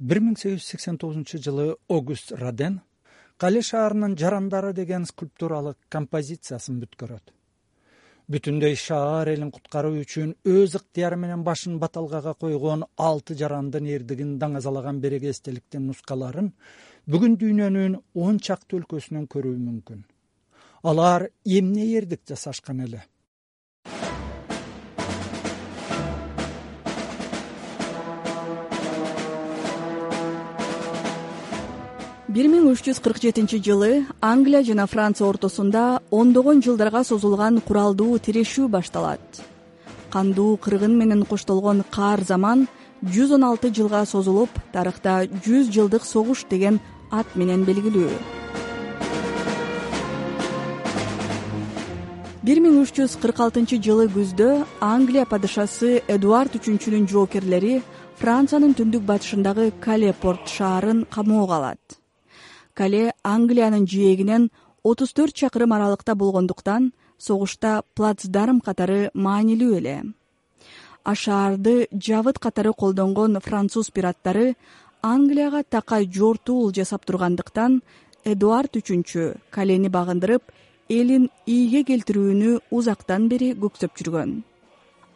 бир миң сегиз жүз сексен тогузунчу жылы огуст раден кале шаарынын жарандары деген скульптуралык композициясын бүткөрөт. Бүтүндөй шаар элин куткаруу үчүн өз ыктыяры менен башын баталгага койгон алты жарандын эрдигин даңазалаган береги эстеликтин нускаларын бүгүн дүйнөнүн он чакты өлкөсүнөн көрүү мүмкүн. Алар эмне эрдик жасашкан эле бир миң үч жүз кырк жетинчи жылы англия жана франция ортосунда ондогон жылдарга созулган куралдуу тирешүү башталат. Кандуу кыргын менен коштолгон каар заман жүз он алты жылга созулуп тарыхта жүз жылдык согуш деген ат менен белгилүү. бир миң үч жүз кырк алтынчы жылы күздө англия падышасы эдуард үчүнчүнүн жоокерлери франциянын түндүк батышындагы кале порт шаарын камоого алат кале англиянын жээгинен отуз төрт чакырым аралыкта болгондуктан согушта плацдарм катары маанилүү эле. А шаарды жабыт катары колдонгон француз пираттары англияга такай жортуул жасап тургандыктан эдуард үчүнчү калени багындырып элин ийге келтирүүнү узактан бери көксөп жүргөн.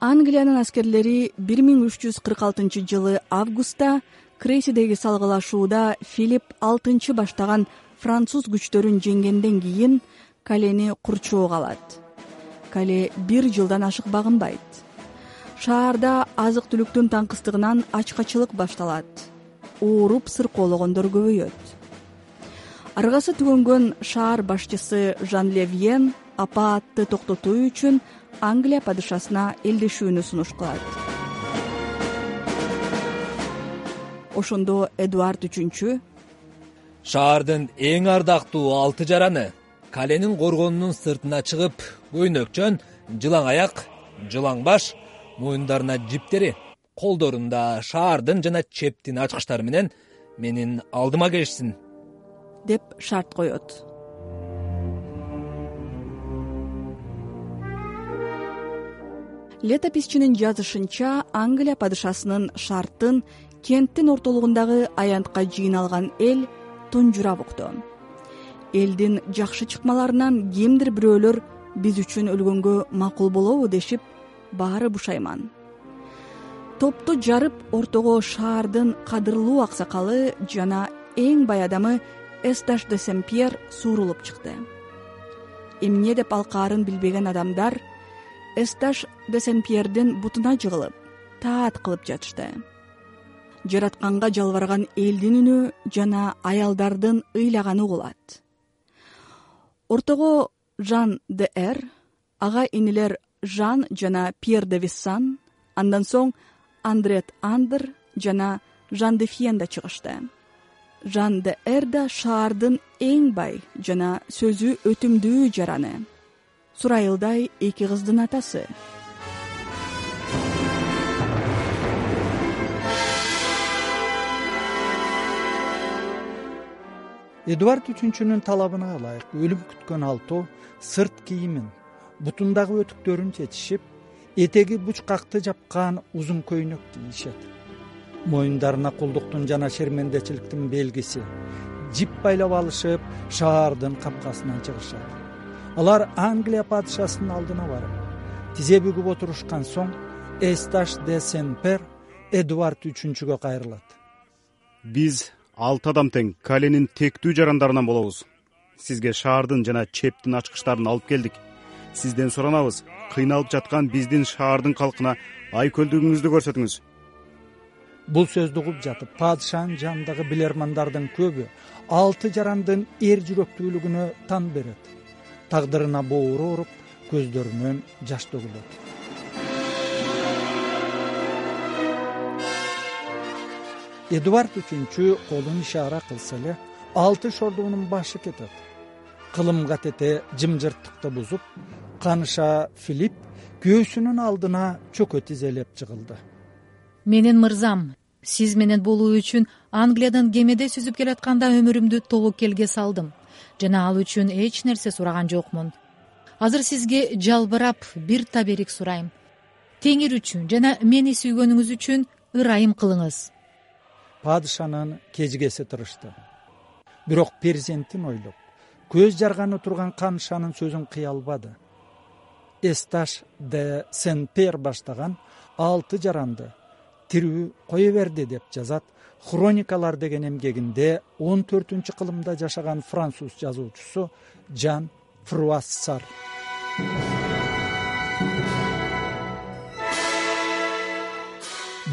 Англиянын аскерлери бир миң үч жүз кырк алтынчы жылы августта крейсидеги салгылашууда филипп алтынчы баштаган француз күчтөрүн жеңгенден кийин калени курчоого алат. Кале бир жылдан ашык багынбайт. Шаарда азык түлүктүн таңкыстыгынан ачкачылык башталат. Ооруп сыркоологондор көбөйөт. Аргасы түгөнгөн шаар башчысы жан левьен апаатты токтотуу үчүн англия падышасына элдешүүнү сунуш кылат ошондо эдуард үчүнчү. Шаардын эң ардактуу алты жараны каленин коргонунун сыртына чыгып көйнөкчөн жылаң аяк жылаң баш моюндарына жиптери колдорунда шаардын жана чептин ачкычтары менен менин алдыма келишсин. Деп шарт коет. Летописчинин жазышынча англия падышасынын шартын кенттин ортолугундагы аянтка жыйналган эл тунжурап укту элдин жакшы чыкмаларынан кимдир бирөөлөр биз үчүн өлгөнгө макул болобу дешип баары бушайман. Топту жарып ортого шаардын кадырлуу аксакалы жана эң бай адамы эсташ де сен пьер суурулуп чыкты. Эмне деп алкаарын билбеген адамдар эсташ де сен пьердин бутуна жыгылып таат кылып жатышты жаратканга жалбыраган элдин үнү жана аялдардын ыйлаганы угулат ортого жан де эр ага инилер жан жана пьер де виссан андан соң андрет андр жана жан де фиен да чыгышты. Жан де эр да шаардын эң бай жана сөзү өтүмдүү жараны. Сурайылдай эки кыздын атасы эдуард үчүнчүнүн талабына ылайык өлүм күткөн алтоо сырт кийимин бутундагы өтүктөрүн чечишип этеги бучкакты жапкан узун көйнөк кийишет моюндарына кулдуктун жана шермендечиликтин белгиси жип байлап алышып шаардын капкасынан чыгышат. Алар англия падышасынын алдына барып тизе бүгүп отурушкан соң эсташ де сен пер эдуард үчүнчүгө кайрылат. Биз алты адам тең. Каленин тектүү жарандарынан болобуз. Сизге шаардын жана чептин ачкычтарын алып келдик. Сизден суранабыз. Кыйналып жаткан биздин шаардын калкына айкөлдүгүңүздү көрсөтүңүз. Бул сөздү угуп жатып падышанын жанындагы билермандардын көбү алты жарандын эр жүрөктүүлүгүнө тан берет. Тагдырына боору ооруп көздөрүнөн жаш төгүлөт эдуард үчүнчү колун ишаара кылса эле алты шордуунун башы кетет. Кылым катете жымжырттыкты бузуп каныша филипп күйөөсүнүн алдына чөкө тизелеп жыгылды менин мырзам сиз менен болуу үчүн англиядан кемеде сүзүп келатканда өмүрүмдү тобокелге салдым. Жана ал үчүн эч нерсе сураган жокмун. Азыр сизге жалбырап бир таберик сурайм. Теңир үчүн жана мени сүйгөнүңүз үчүн ырайым кылыңыз падышанын кежигеси тырышты. Бирок перзентин ойлоп көз жарганы турган канышанын сөзүн кыя албады. Эсташ де сен пер баштаган алты жаранды тирүү кое берди деп жазат хроникалар деген эмгегинде он төртүнчү кылымда жашаган француз жазуучусу жан фруассар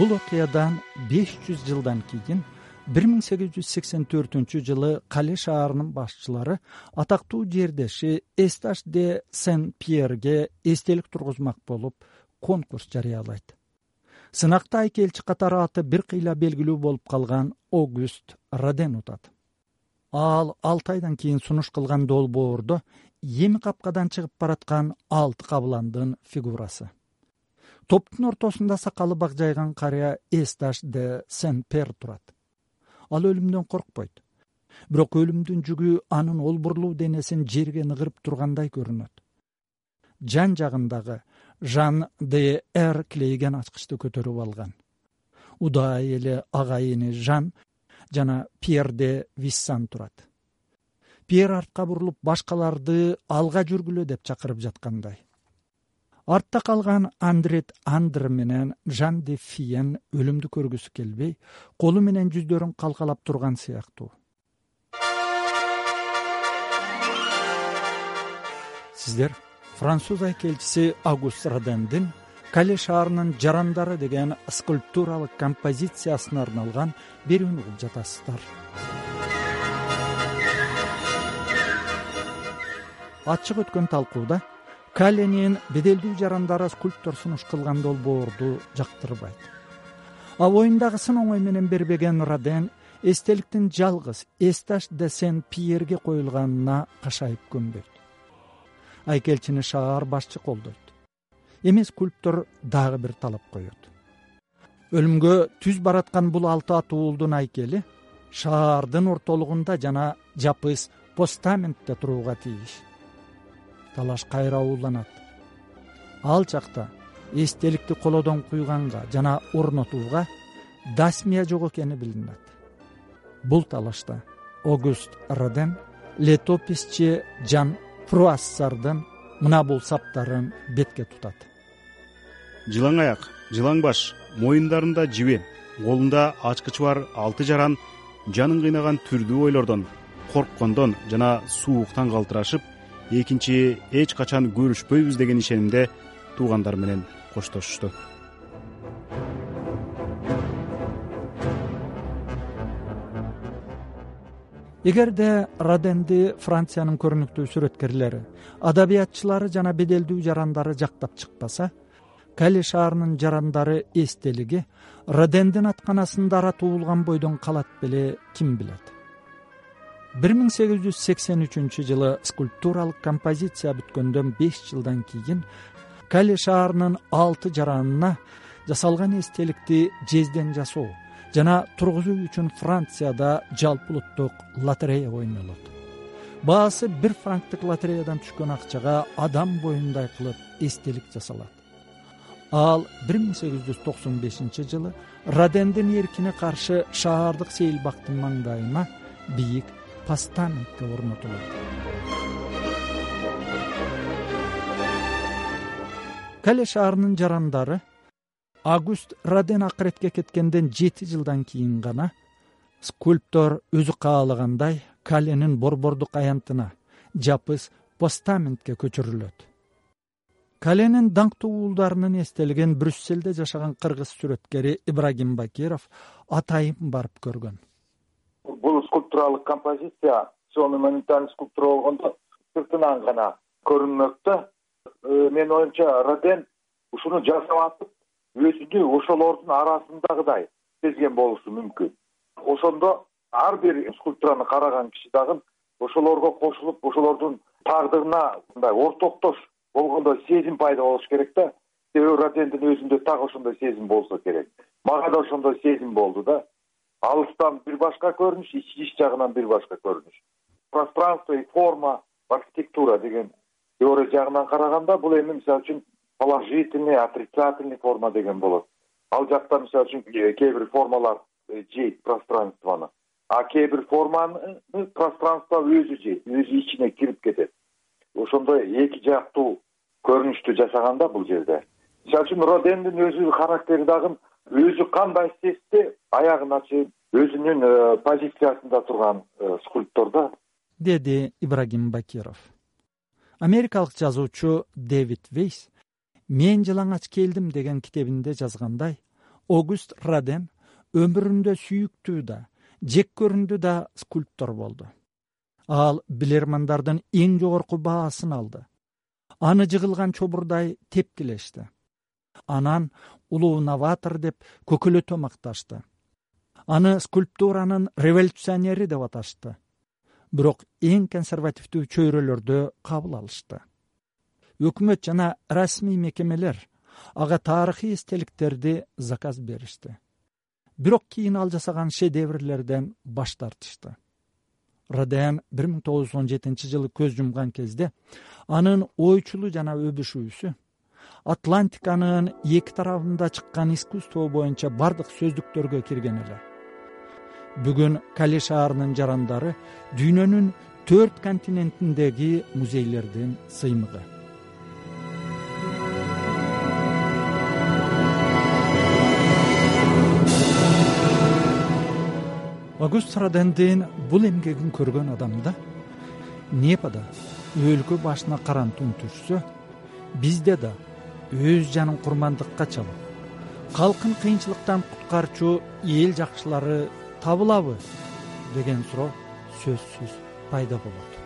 бул окуядан беш жүз жылдан кийин бир миң сегиз жүз сексен төртүнчү жылы кале шаарынын башчылары атактуу жердеши эсташ де сен пьерге эстелик тургузмак болуп конкурс жарыялайт. Сынакта айкелчи катары аты бир кыйла белгилүү болуп калган огюст роден утат ал алты айдан кийин сунуш кылган долбоордо эми капкадан чыгып бараткан алты кабыландын фигурасы топтун ортосунда сакалы бакжайган карыя эсташ де сен пер турат. Ал өлүмдөн коркпойт. Бирок өлүмдүн жүгү анын олбурлуу денесин жерге ныгырып тургандай көрүнөт. Жан жагындагы жан де эр клейген ачкычты көтөрүп алган. Удаай эле агайыны жан жана пьер де виссан турат. Пьер артка бурулуп башкаларды алга жүргүлө деп чакырып жаткандай артта калган андрет андр менен жан де фиен өлүмдү көргүсү келбей колу менен жүздөрүн калкалап турган сыяктуу. Сиздер француз айкелчиси агуст родендин кале шаарынын жарандары деген скульптуралык композициясына арналган берүүнү угуп жатасыздар. Ачык өткөн талкууда каленин беделдүү жарандары скульптор сунуш кылган долбоорду жактырбайт. А боюндагысын оңой менен бербеген роден эстеликтин жалгыз эсташ де сен пьерге коюлганына кашайып көнбөйт айкелчини шаар башчы колдойт. Эми скульптор дагы бир талап коет. Өлүмгө түз бараткан бул алты ат уулдун айкели шаардын ортолугунда жана жапыс постаментте турууга тийиш талаш кайра ууланат. Ал чакта эстеликти колодон куйганга жана орнотууга дасмия жок экени билинет бул талашта огюст роден летописчи жан фруассардын мына бул саптарын бетке тутат. Жылаң аяк жылаң баш моюндарында жибе колунда ачкычы бар алты жаран жанын кыйнаган түрдүү ойлордон корккондон жана сууктан калтырашып экинчи эч качан көрүшпөйбүз деген ишенимде туугандар менен коштошушту. Эгерде роденди франциянын көрүнүктүү сүрөткерлери адабиятчылары жана беделдүү жарандары жактап чыкпаса кале шаарынын жарандары эстелиги родендин атканасында ара туулган бойдон калат беле ким билет бир миң сегиз жүз сексен үчүнчү жылы скульптуралык композиция бүткөндөн беш жылдан кийин кале шаарынын алты жаранына жасалган эстеликти жезден жасоо жана тургузуу үчүн францияда жалпы улуттук лотерея ойнолот баасы бир франктык лотереядан түшкөн акчага адам боюндай кылып эстелик жасалат. Ал бир миң сегиз жүз токсон бешинчи жылы родендин эркине каршы шаардык сейилбактын маңдайына бийик постаментке орнотулат. Кале шаарынын жарандары агуст роден акыретке кеткенден жети жылдан кийин гана скульптор өзү каалагандай каленин борбордук аянтына жапыс постаментке көчүрүлөт каленин даңктуу уулдарынын эстелигин брюссельде жашаган кыргыз сүрөткери ибрагим бакиров атайын барып көргөн бул скульптуралык композиция монументальный скульптура болгондо сыртынан гана көрүнмөк да. Э, менин оюмча роден ушуну жасап атып өзүнү ошолордун арасындагыдай сезген болушу мүмкүн. Ошондо ар бир скульптураны караган киши дагы ошолорго кошулуп ошолордун тагдырына мындай ортоктош болгондой сезим пайда болуш керек да. Себеби родендин өзүндө так ошондой сезим болсо керек. Мага да ошондой сезим болду да алыстан бир башка көрүнүш ич жагынан бир башка көрүнүш. Пространство и форма архитектура деген теория жагынан караганда бул эми мисалы үчүн положительный отрицательный форма деген болот. Ал жакта мисалы үчүн кээ бир формалар жейт пространствону а кээ бир форманы пространство өзү жейт өзү ичине кирип кетет. Ошондой эки жактуу көрүнүштү жасаган да бул жерде. Мисалы үчүн родендин өзү характери дагы өзү кандай сезсе аягын ачып өзүнүн э, позициясында турган э, скульптор да? Деди ибрагим бакиров. Америкалык жазуучу дэвид вейс мен жылаңач келдим деген китебинде жазгандай огуст раден өмүрүндө сүйүктүү да жек көрүндүү да скульптор болду. Ал билермандардын эң жогорку баасын алды. Аны жыгылган чобурдай тепкилешти анан улуу новатор деп көкөлөтө макташты. Аны скульптуранын революционери деп аташты. Бирок эң консервативдүү чөйрөлөрдө кабыл алышты. Өкмөт жана расмий мекемелер ага тарыхый эстеликтерди заказ беришти. Бирок кийин ал жасаган шедеврлерден баш тартышты. Роден бир миң тогуз жүз он жетинчи жылы көз жумган кезде анын ойчулу жана өбүшүүсү атлантиканын эки тарабында чыккан искусство боюнча бардык сөздүктөргө кирген эле. Бүгүн кале шаарынын жарандары дүйнөнүн төрт континентиндеги музейлердин сыймыгы. Огуст родендин бул эмгегин көргөн адамда непада өлкө башына карантун түшсө бизде да өз жанын курмандыкка чалып калкын кыйынчылыктан куткарчу эл жакшылары табылабы деген суроо сөзсүз пайда болот